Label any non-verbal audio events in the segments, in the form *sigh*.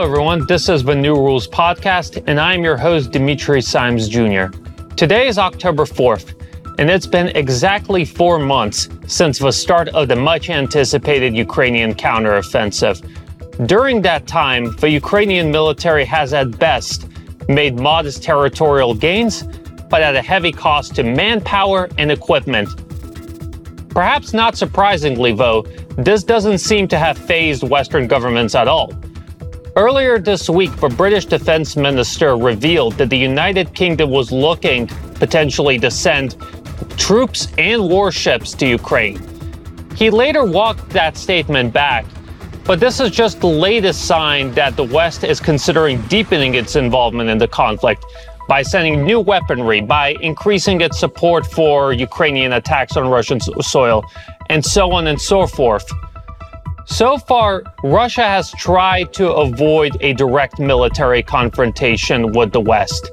Hello, everyone. This is the New Rules Podcast, and I'm your host, Dimitri Simes Jr. Today is October 4th, and it's been exactly four months since the start of the much anticipated Ukrainian counteroffensive. During that time, the Ukrainian military has at best made modest territorial gains, but at a heavy cost to manpower and equipment. Perhaps not surprisingly, though, this doesn't seem to have fazed Western governments at all. Earlier this week, the British defense minister revealed that the United Kingdom was looking potentially to send troops and warships to Ukraine. He later walked that statement back, but this is just the latest sign that the West is considering deepening its involvement in the conflict by sending new weaponry, by increasing its support for Ukrainian attacks on Russian soil, and so on and so forth. So far, Russia has tried to avoid a direct military confrontation with the West.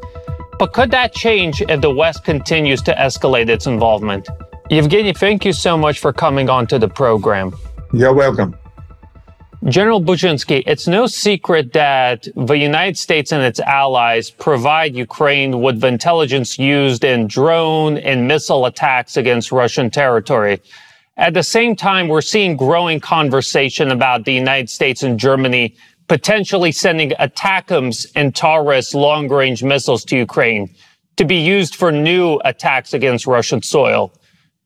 But could that change if the West continues to escalate its involvement? Yevgeny, thank you so much for coming on to the program. You're welcome. General Buzhinsky, it's no secret that the United States and its allies provide Ukraine with the intelligence used in drone and missile attacks against Russian territory. At the same time, we're seeing growing conversation about the United States and Germany potentially sending ATACMS and Taurus long range missiles to Ukraine to be used for new attacks against Russian soil.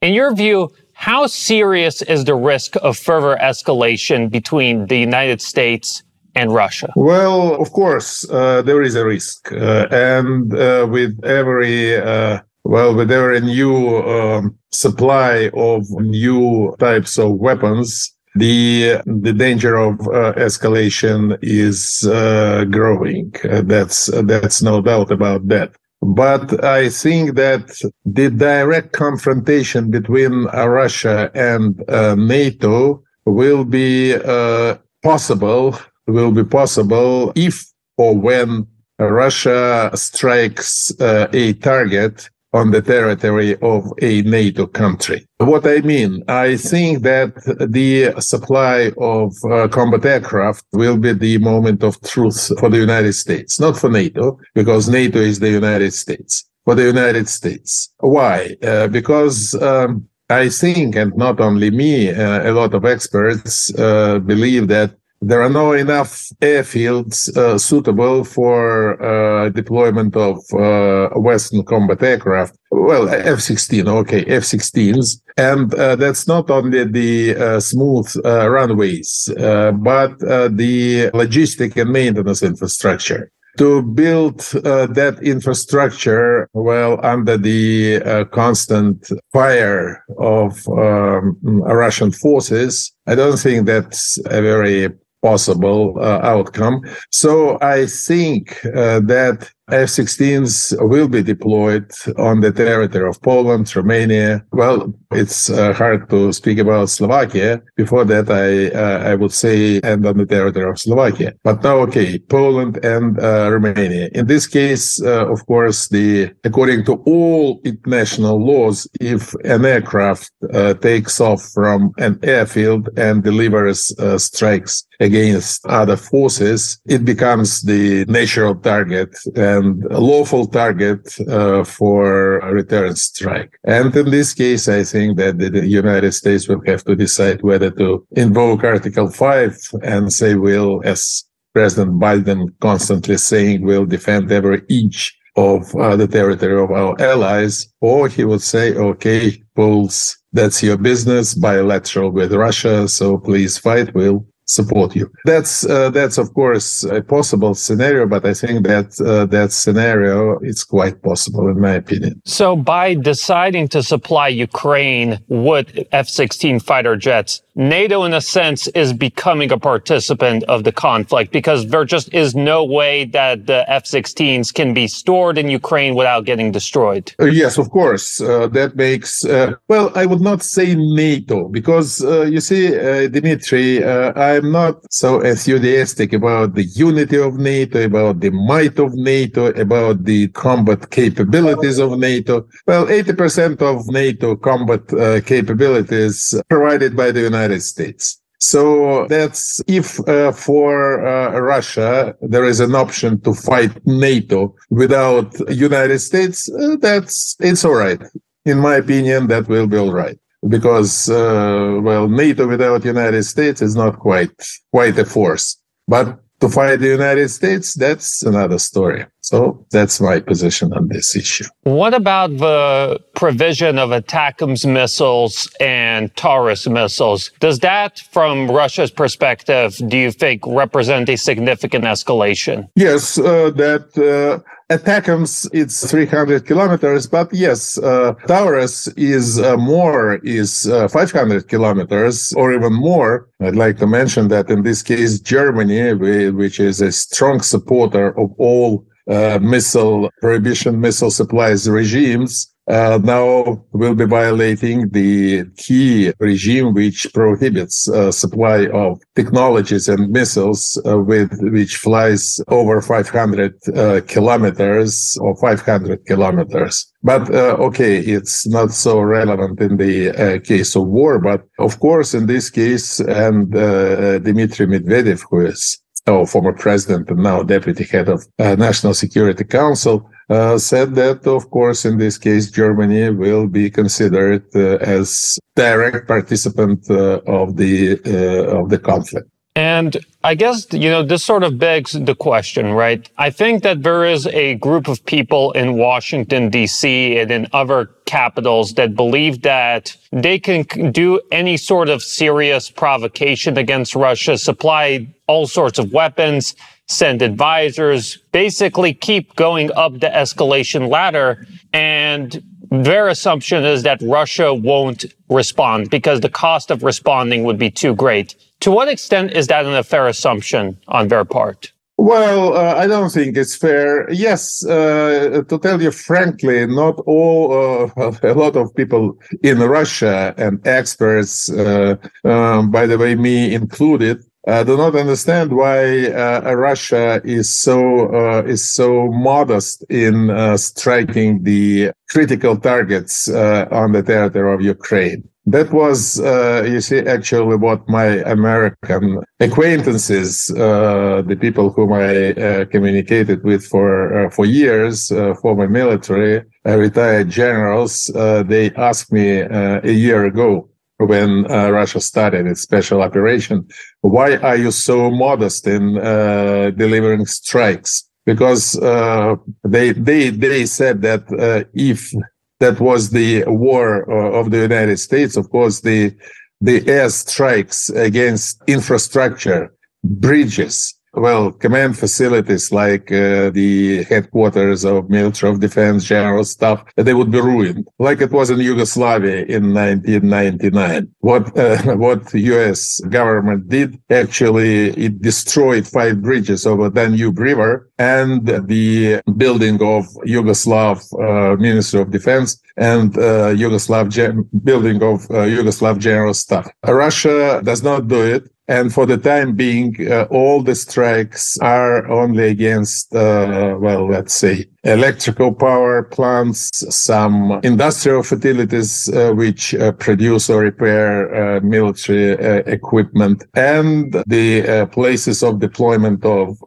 In your view, how serious is the risk of further escalation between the United States and Russia? Well, of course, uh, there is a risk. Uh, and uh, with every uh, well, with every new um, supply of new types of weapons, the the danger of uh, escalation is uh, growing. Uh, that's that's no doubt about that. But I think that the direct confrontation between uh, Russia and uh, NATO will be uh, possible. Will be possible if or when Russia strikes a target on the territory of a NATO country. What I mean, I think that the supply of uh, combat aircraft will be the moment of truth for the United States, not for NATO, because NATO is the United States. For the United States. Why? Uh, because um, I think, and not only me, uh, a lot of experts uh, believe that there are not enough airfields uh, suitable for uh, deployment of uh, Western combat aircraft. Well, F-16, okay, F-16s, and uh, that's not only the uh, smooth uh, runways, but the logistic and maintenance infrastructure. To build that infrastructure, well, under the constant fire of um, Russian forces, I don't think that's a very possible uh, outcome. So I think uh, that F-16s will be deployed on the territory of Poland, Romania. Well, it's uh, hard to speak about Slovakia. Before that, I uh, I would say and on the territory of Slovakia. But now, okay, Poland and uh, Romania. In this case, uh, of course, the according to all international laws, if an aircraft uh, takes off from an airfield and delivers uh, strikes against other forces, it becomes the natural target and and a lawful target uh, for a return strike. And in this case, I think that the United States will have to decide whether to invoke Article 5 and say we'll, as President Biden constantly saying, we'll defend every inch of uh, the territory of our allies, or he would say, okay, Poles, that's your business, bilateral with Russia, so please fight, we'll support you. That's uh, that's of course a possible scenario, but I think that uh, that scenario is quite possible in my opinion. So by deciding to supply Ukraine with F-16 fighter jets, NATO, in a sense, is becoming a participant of the conflict because there just is no way that the F-16s can be stored in Ukraine without getting destroyed. Uh, yes, of course. Uh, that makes, uh, well, I would not say NATO because, uh, you see, uh, Dimitri, uh, I'm not so enthusiastic about the unity of NATO, about the might of NATO, about the combat capabilities of NATO. Well, 80% of NATO combat capabilities provided by the United United States. So that's if uh, for uh, Russia there is an option to fight NATO without United States, uh, that's it's all right. In my opinion, that will be all right because uh, well, NATO without United States is not quite quite a force. But to fight the United States, that's another story. So that's my position on this issue. What about the provision of ATACMS missiles and Taurus missiles? Does that, from Russia's perspective, do you think represent a significant escalation? Yes, uh, that uh, ATACMS it's 300 kilometers, but yes, uh, Taurus is uh, more is uh, 500 kilometers or even more. I'd like to mention that in this case, Germany, which is a strong supporter of all uh, missile prohibition missile supplies regimes uh, now will be violating the key regime which prohibits uh, supply of technologies and missiles uh, with which flies over 500 uh, kilometers or 500 kilometers. But uh, okay, it's not so relevant in the case of war. But of course, in this case, and Dmitry Medvedev, who is our former president and now deputy head of uh, National Security Council, uh, said that, of course, in this case, Germany will be considered uh, as direct participant uh, of the uh, of the conflict. And I guess, you know, this sort of begs the question, right? I think that there is a group of people in Washington, D.C. and in other capitals that believe that they can do any sort of serious provocation against Russia, supply all sorts of weapons, send advisors, basically keep going up the escalation ladder. And their assumption is that Russia won't respond because the cost of responding would be too great. To what extent is that an fair assumption on their part? Well, uh, I don't think it's fair. Yes, uh, to tell you frankly, not all, uh, *laughs* a lot of people in Russia and experts, uh, um, by the way, me included, uh, do not understand why uh, Russia is so uh, is so modest in uh, striking the critical targets uh, on the territory of Ukraine. That was, uh, you see, actually what my American acquaintances, the people whom I communicated with for for years, former military, retired generals, they asked me a year ago when uh, Russia started its special operation. Why are you so modest in uh, delivering strikes? Because uh, they they they said that uh, if that was the war uh, of the United States, of course the the air strikes against infrastructure, bridges, well, command facilities like uh, the headquarters of military of defense, general staff, they would be ruined, like it was in Yugoslavia in 1999. What uh, *laughs* what U.S. government did actually, it destroyed five bridges over Danube River and the building of Yugoslav uh, Ministry of Defense and uh, Yugoslav gen- building of uh, Yugoslav General Staff. Russia does not do it. And for the time being, uh, all the strikes are only against, uh, well, let's say, electrical power plants, some industrial facilities uh, which uh, produce or repair uh, military uh, equipment, and the places of deployment of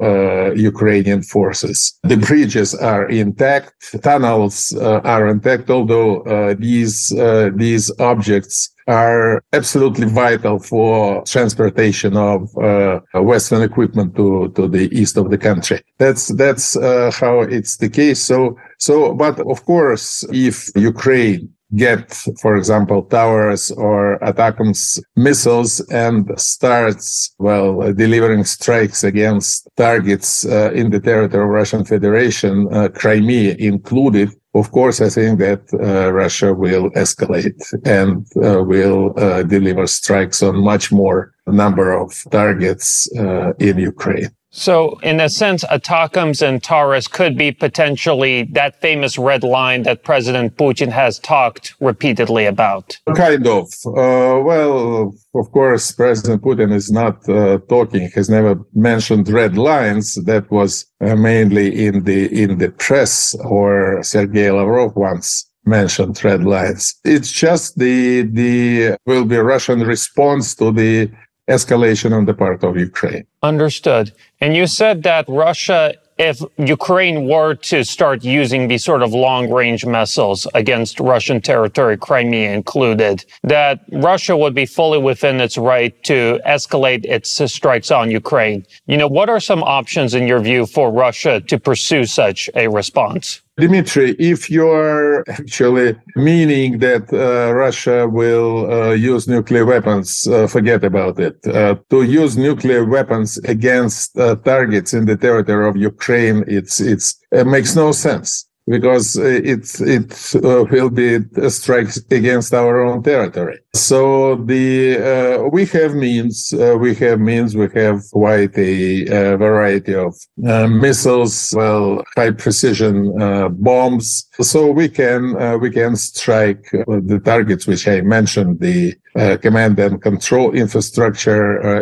Ukrainian forces. The bridges are intact, tunnels are intact, although these these objects are absolutely vital for transportation of uh, Western equipment to, to the east of the country. That's that's uh, how it's the case. So so, but of course, if Ukraine get, for example, Taurus or ATACMS missiles and starts, well, delivering strikes against targets uh, in the territory of Russian Federation, uh, Crimea included, of course, I think that uh, Russia will escalate and uh, will uh, deliver strikes on much more number of targets uh, in Ukraine. So, in a sense, ATACMS and Taurus could be potentially that famous red line that President Putin has talked repeatedly about. Kind of. Uh, well, of course, President Putin is not uh, talking. Has never mentioned red lines. That was uh, mainly in the in the press, or Sergei Lavrov once mentioned red lines. It's just the the will be Russian response to the escalation on the part of Ukraine. Understood. And you said that Russia if Ukraine were to start using these sort of long range missiles against Russian territory, Crimea included, that Russia would be fully within its right to escalate its strikes on Ukraine. You know, what are some options in your view for Russia to pursue such a response? Dimitri, if you're actually meaning that uh, Russia will uh, use nuclear weapons, uh, forget about it. Uh, to use nuclear weapons against uh, targets in the territory of Ukraine, it's it's it makes no sense because it it uh, will be strikes against our own territory. So the uh, we have means, uh, we have means, we have quite a, a variety of uh, missiles, well, high precision uh, bombs. So we can uh, we can strike the targets which I mentioned, the command and control infrastructure,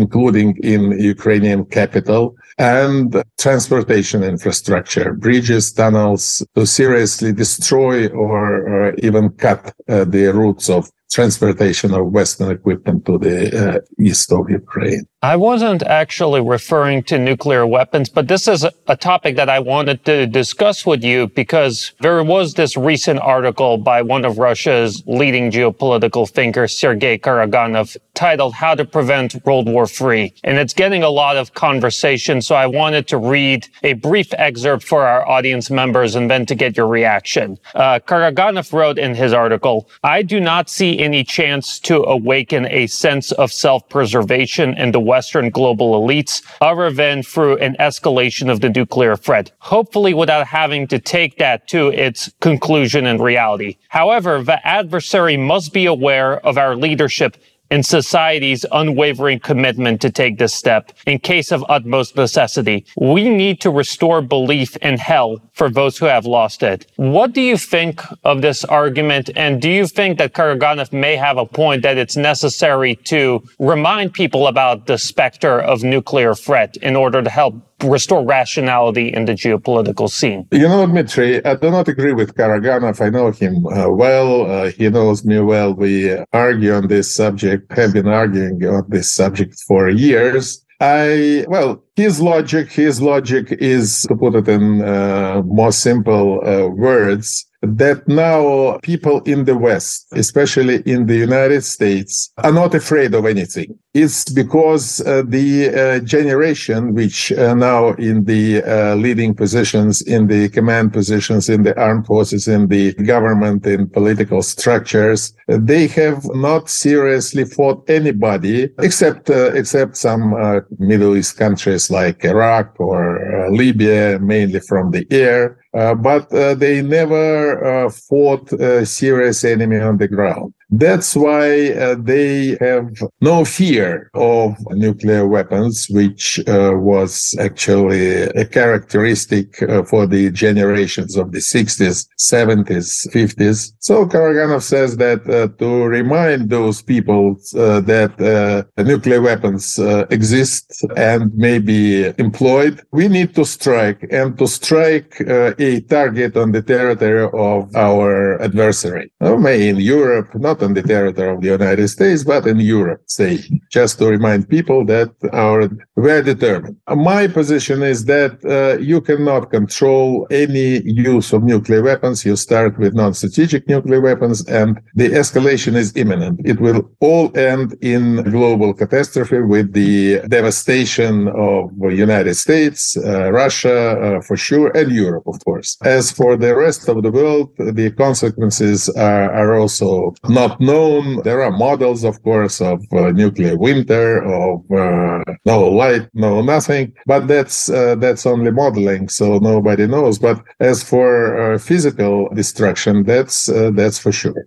including in Ukrainian capital and transportation infrastructure, bridges, tunnels, to seriously destroy or, or even cut uh, the routes of transportation of Western equipment to the uh, east of Ukraine. I wasn't actually referring to nuclear weapons, but this is a topic that I wanted to discuss with you because there was this recent article by one of Russia's leading geopolitical thinkers, Sergei Karaganov, titled How to Prevent World War III. And it's getting a lot of conversation. So I wanted to read a brief excerpt for our audience members and then to get your reaction. Uh, Karaganov wrote in his article, I do not see any chance to awaken a sense of self-preservation in the Western global elites other than through an escalation of the nuclear threat, hopefully without having to take that to its conclusion and reality. However, the adversary must be aware of our leadership and society's unwavering commitment to take this step in case of utmost necessity. We need to restore belief in hell for those who have lost it. What do you think of this argument? And do you think that Karaganov may have a point that it's necessary to remind people about the specter of nuclear threat in order to help restore rationality in the geopolitical scene. You know, Dmitry, I do not agree with Karaganov. I know him uh, well. Uh, he knows me well. We argue on this subject, have been arguing on this subject for years. I, well, his logic, his logic is, to put it in uh, more simple uh, words, that now people in the West, especially in the United States, are not afraid of anything. It's because uh, the uh, generation, which uh, now in the uh, leading positions, in the command positions, in the armed forces, in the government, in political structures, they have not seriously fought anybody except uh, except some uh, Middle East countries like Iraq or Libya, mainly from the air. Uh, but uh, they never uh, fought a serious enemy on the ground. That's why uh, they have no fear of nuclear weapons, which uh, was actually a characteristic uh, for the generations of the 60s, 70s, 50s. So Karaganov says that uh, to remind those people uh, that uh, nuclear weapons exist and may be employed, we need to strike and to strike a target on the territory of our adversary, may in Europe, not not on the territory of the United States, but in Europe, say, just to remind people that are very determined. My position is that uh, you cannot control any use of nuclear weapons. You start with non-strategic nuclear weapons and the escalation is imminent. It will all end in global catastrophe with the devastation of the United States, uh, Russia, uh, for sure, and Europe, of course. As for the rest of the world, the consequences are, are also not not known. There are models, of course, of uh, nuclear winter, of uh, no light, no nothing, but that's uh, that's only modeling, so nobody knows. But as for uh, physical destruction, that's uh, that's for sure.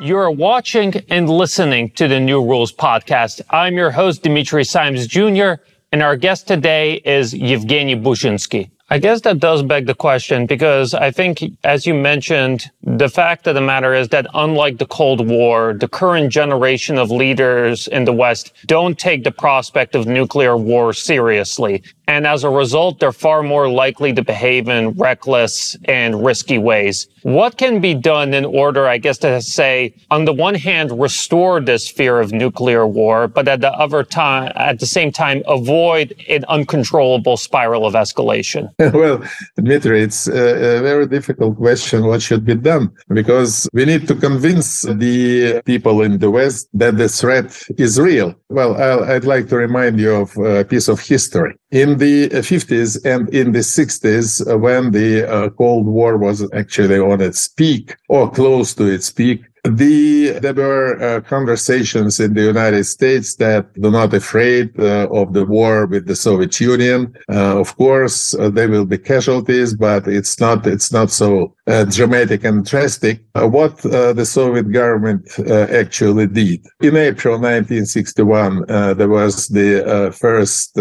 You're watching and listening to the New Rules podcast. I'm your host, Dimitri Simes Jr., and our guest today is Yevgeny Buzhinsky. I guess that does beg the question because I think, as you mentioned, the fact of the matter is that unlike the Cold War, the current generation of leaders in the West don't take the prospect of nuclear war seriously. And as a result, they're far more likely to behave in reckless and risky ways. What can be done in order, I guess, to say, on the one hand, restore this fear of nuclear war, but at the other time, at the same time, avoid an uncontrollable spiral of escalation? *laughs* well, Dmitry, it's a very difficult question. What should be done? Because we need to convince the people in the West that the threat is real. Well, i would like to remind you of a piece of history. In the 50s and in the 60s, when the uh, Cold War was actually on its peak or close to its peak, the there were uh, conversations in the United States that they're not afraid uh, of the war with the Soviet Union. Uh, of course, uh, there will be casualties, but it's not it's not so uh, dramatic and drastic. Uh, what the Soviet government actually did in April 1961, there was the first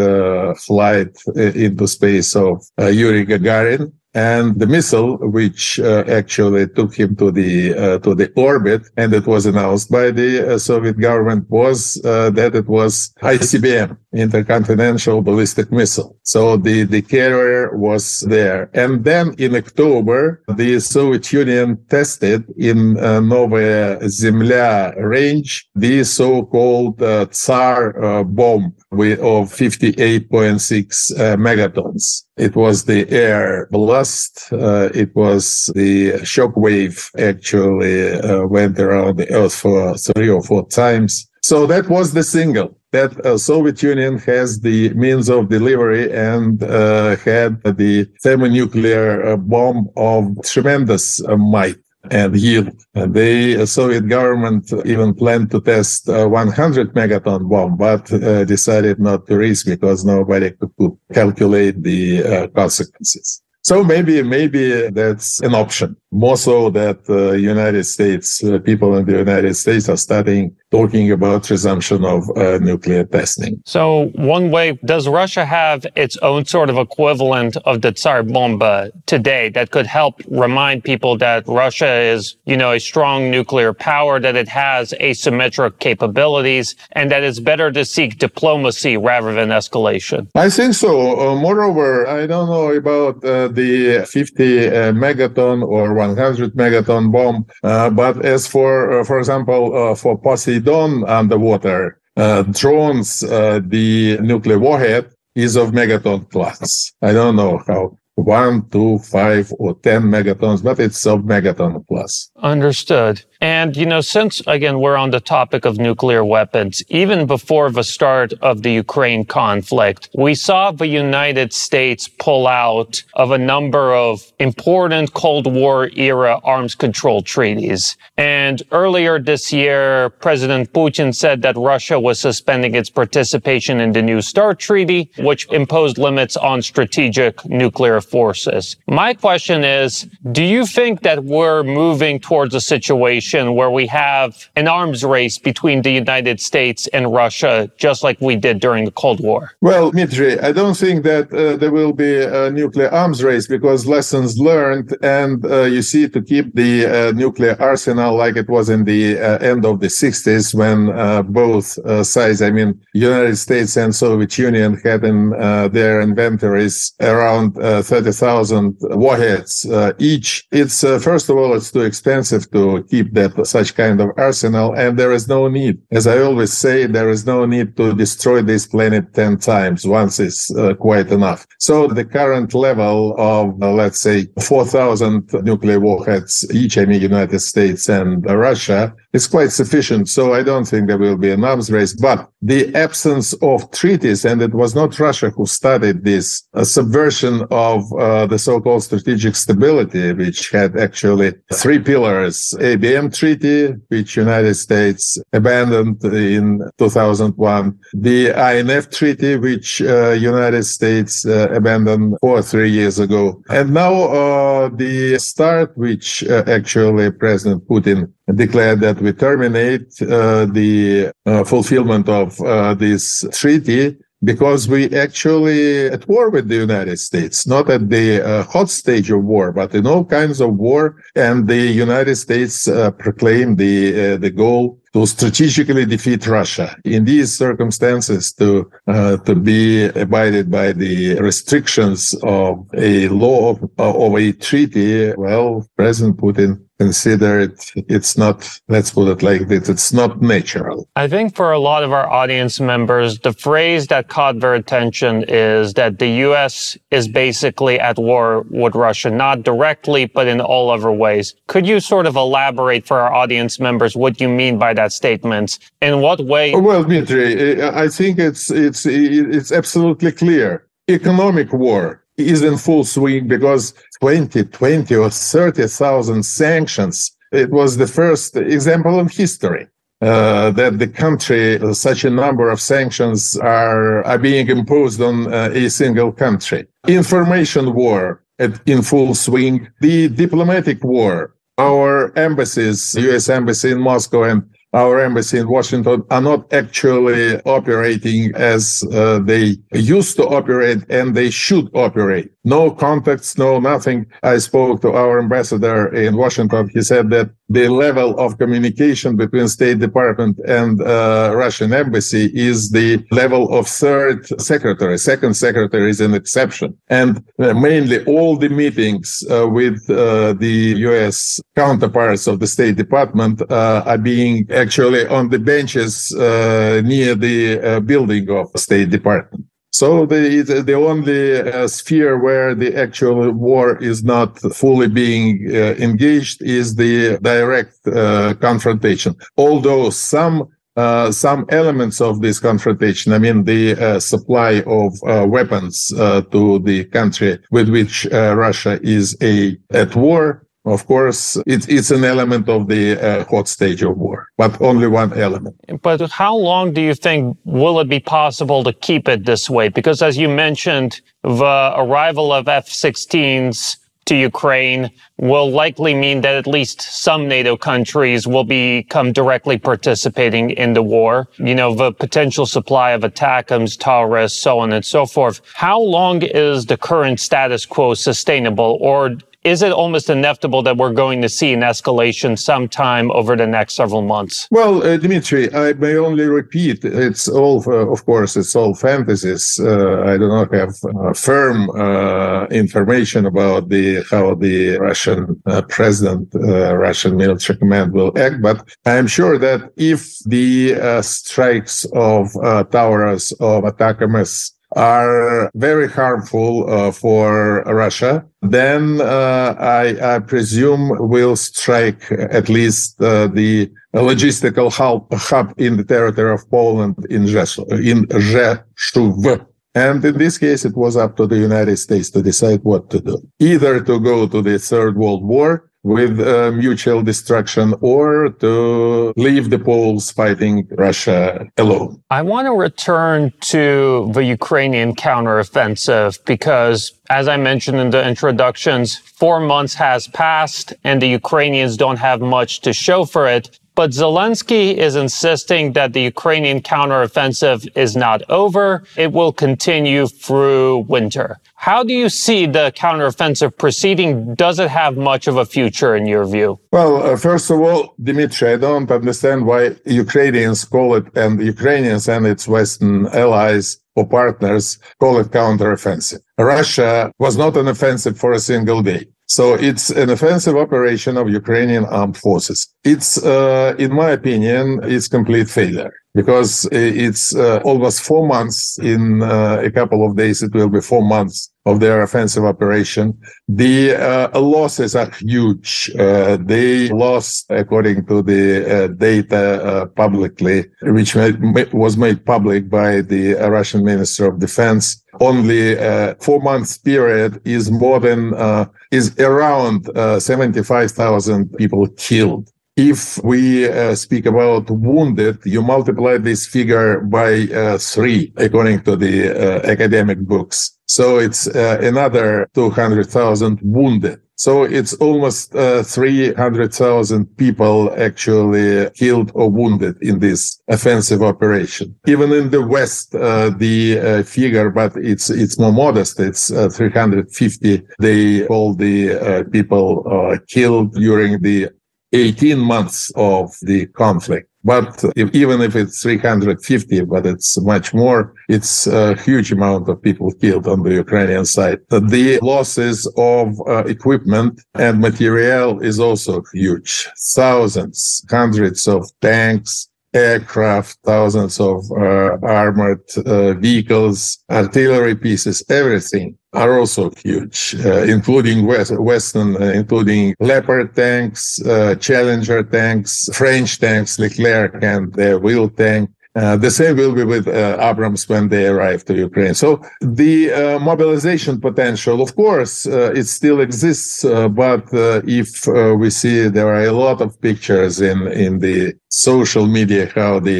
flight into space of Yuri Gagarin and the missile which uh, actually took him to the uh, to the orbit and it was announced by the uh, soviet government was uh, that it was icbm intercontinental ballistic missile. So the the carrier was there. And then in october the soviet union tested in uh, novaya zemlya range the so-called uh, tsar bomb of 58.6 megatons it was the air blast. Uh, it was the shock wave actually uh, went around the earth for three or four times. So that was the single that uh, Soviet Union has the means of delivery and uh, had the thermonuclear uh, bomb of tremendous uh, might and yield. The Soviet government even planned to test a 100 megaton bomb, but uh, decided not to risk because nobody could calculate the uh, consequences. So maybe, maybe that's an option. More so that uh, United States uh, people in the United States are starting talking about resumption of uh, nuclear testing. So, one way, does Russia have its own sort of equivalent of the Tsar Bomba today that could help remind people that Russia is, you know, a strong nuclear power, that it has asymmetric capabilities, and that it's better to seek diplomacy rather than escalation? I think so. Uh, moreover, I don't know about uh, the 50 uh, megaton or 100 megaton bomb, uh, but as for, uh, for example, for Poseidon, Poseidon underwater uh, drones, uh, the nuclear warhead is of megaton class. I don't know how one, two, five, or 10 megatons, but it's of megaton plus. Understood. And, you know, since again, we're on the topic of nuclear weapons, even before the start of the Ukraine conflict, we saw the United States pull out of a number of important Cold War era arms control treaties. And earlier this year, President Putin said that Russia was suspending its participation in the New START treaty, which imposed limits on strategic nuclear forces. My question is, do you think that we're moving towards a situation situation where we have an arms race between the United States and Russia, just like we did during the Cold War? Well, Dmitry, I don't think that uh, there will be a nuclear arms race because lessons learned, and uh, you see, to keep the uh, nuclear arsenal like it was in the uh, end of the 60s when uh, both uh, sides, I mean, United States and Soviet Union had in their inventories around 30,000 warheads each. It's, first of all, it's too expensive to keep that such kind of arsenal, and there is no need. As I always say, there is no need to destroy this planet 10 times. Once is uh, quite enough. So the current level of, uh, let's say, 4,000 nuclear warheads each, in the United States and Russia, is quite sufficient. So I don't think there will be an arms race, but the absence of treaties, and it was not Russia who started this subversion of uh, the so-called strategic stability, which had actually three pillars, ABM treaty, which United States abandoned in 2001, the INF treaty, which uh, United States uh, abandoned four or three years ago, and now uh, the START, which uh, actually President Putin declared that we terminate uh, the uh, fulfillment of this treaty because we actually at war with the United States, not at the uh, hot stage of war, but in all kinds of war. And the United States uh, proclaimed the uh, the goal to strategically defeat Russia. In these circumstances, to uh, to be abided by the restrictions of a law of, of a treaty, well, President Putin consider it it's not let's put it like this it's not natural. I think for a lot of our audience members the phrase that caught their attention is that the us is basically at war with russia not directly but in all other ways. Could you sort of elaborate for our audience members what you mean by that statement? In what way? Oh, well dmitry i think it's it's it's absolutely clear. Economic war is in full swing because 20, 20 or 30,000 sanctions, it was the first example in history. Uh, that the country, such a number of sanctions are, are being imposed on uh, a single country. Information war at, in full swing, the diplomatic war, our embassies, US embassy in Moscow and our embassy in Washington are not actually operating as uh, they used to operate and they should operate. No contacts, no nothing. I spoke to our ambassador in Washington. He said that the level of communication between State Department and uh, Russian embassy is the level of third secretary. Second secretary is an exception. And uh, mainly all the meetings uh, with uh, the U.S. counterparts of the State Department uh, are being actually on the benches near the building of State Department. So the the only uh, sphere where the actual war is not fully being uh, engaged is the direct uh, confrontation. Although some uh, some elements of this confrontation, I mean the uh, supply of uh, weapons to the country with which Russia is a at war, of course, it's it's an element of the uh, hot stage of war, but only one element. But how long do you think will it be possible to keep it this way? Because as you mentioned, the arrival of F-16s to Ukraine will likely mean that at least some NATO countries will become directly participating in the war. You know, the potential supply of ATACMS, Taurus, so on and so forth. How long is the current status quo sustainable or is it almost inevitable that we're going to see an escalation sometime over the next several months? Well, uh, Dmitry, I may only repeat, it's all, uh, of course, it's all fantasies. Uh, I do not have uh, firm uh, information about the how the Russian uh, president, Russian military command will act, but I'm sure that if the strikes of Taurus of ATACMS are very harmful uh, for Russia, then uh, I, I, presume will strike at least uh, the logistical hub, hub, in the territory of Poland in Rzeszów. In Rzeszów. And in this case, it was up to the United States to decide what to do. Either to go to the Third World War with uh, mutual destruction or to leave the Poles fighting Russia alone. I want to return to the Ukrainian counteroffensive because, as I mentioned in the introductions, four months has passed and the Ukrainians don't have much to show for it. But Zelensky is insisting that the Ukrainian counteroffensive is not over. It will continue through winter. How do you see the counteroffensive proceeding? Does it have much of a future in your view? Well, uh, first of all, Dmitry, I don't understand why Ukrainians call it, and Ukrainians and its Western allies or partners call it counteroffensive. Russia was not an offensive for a single day. So it's an offensive operation of Ukrainian armed forces. It's, uh, in my opinion, it's complete failure because it's uh, almost four months. In uh, a couple of days, it will be four months of their offensive operation. The uh, losses are huge. Uh, they lost, according to the uh, data uh, publicly, which made, was made public by the Russian Minister of Defense, only four months period is more than uh, is around uh, 75,000 people killed. If we uh, speak about wounded, you multiply this figure by uh, three, according to the uh, academic books. So it's uh, another 200,000 wounded. So it's almost uh, 300,000 people actually killed or wounded in this offensive operation. Even in the West, uh, the figure, but it's it's more modest. It's uh, 350. They call the people killed during the 18 months of the conflict. But if, even if it's 350, but it's much more, it's a huge amount of people killed on the Ukrainian side. The losses of uh, equipment and material is also huge. Thousands, hundreds of tanks, aircraft, thousands of uh, armored uh, vehicles, artillery pieces, everything are also huge, uh, including West, Western, uh, including Leopard tanks, uh, Challenger tanks, French tanks, Leclerc and the Wheel tank, uh, the same will be with uh, Abrams when they arrive to Ukraine. So the uh, mobilization potential, of course, uh, it still exists. Uh, but if we see there are a lot of pictures in in the social media how the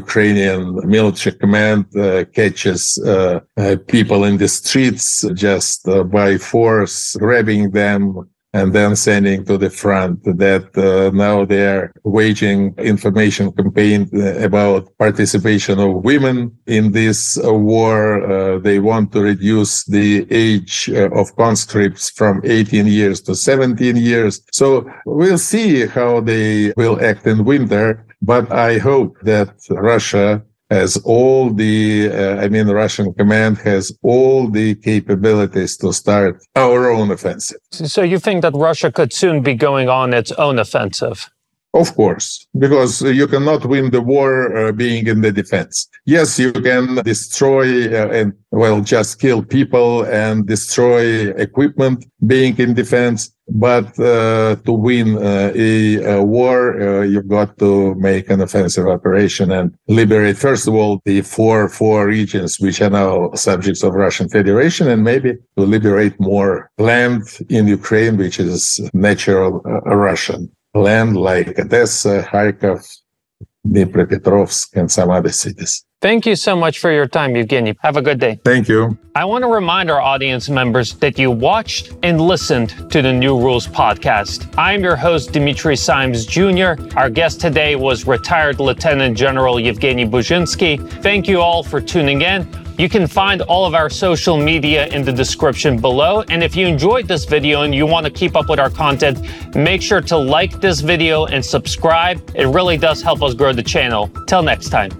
Ukrainian military command catches people in the streets just by force, grabbing them, and then sending to the front that uh, now they're waging information campaign uh, about participation of women in this uh, war. Uh, they want to reduce the age uh, of conscripts from 18 years to 17 years. So we'll see how they will act in winter. But I hope that Russia has all the, uh, I mean, the Russian command has all the capabilities to start our own offensive. So you think that Russia could soon be going on its own offensive? Of course, because you cannot win the war uh, being in the defense. Yes, you can destroy uh, and, well, just kill people and destroy equipment being in defense. But uh, to win uh, a, war, uh, you've got to make an offensive operation and liberate, first of all, the four, four regions which are now subjects of Russian Federation and maybe to liberate more land in Ukraine, which is natural uh, Russian land like Odessa, Kharkov, Dnipropetrovsk, and some other cities. Thank you so much for your time, Evgeny. Have a good day. Thank you. I want to remind our audience members that you watched and listened to the New Rules podcast. I'm your host, Dimitri Simes Jr. Our guest today was retired Lieutenant General Yevgeny Buzhinsky. Thank you all for tuning in. You can find all of our social media in the description below. And if you enjoyed this video and you want to keep up with our content, make sure to like this video and subscribe. It really does help us grow the channel. Till next time.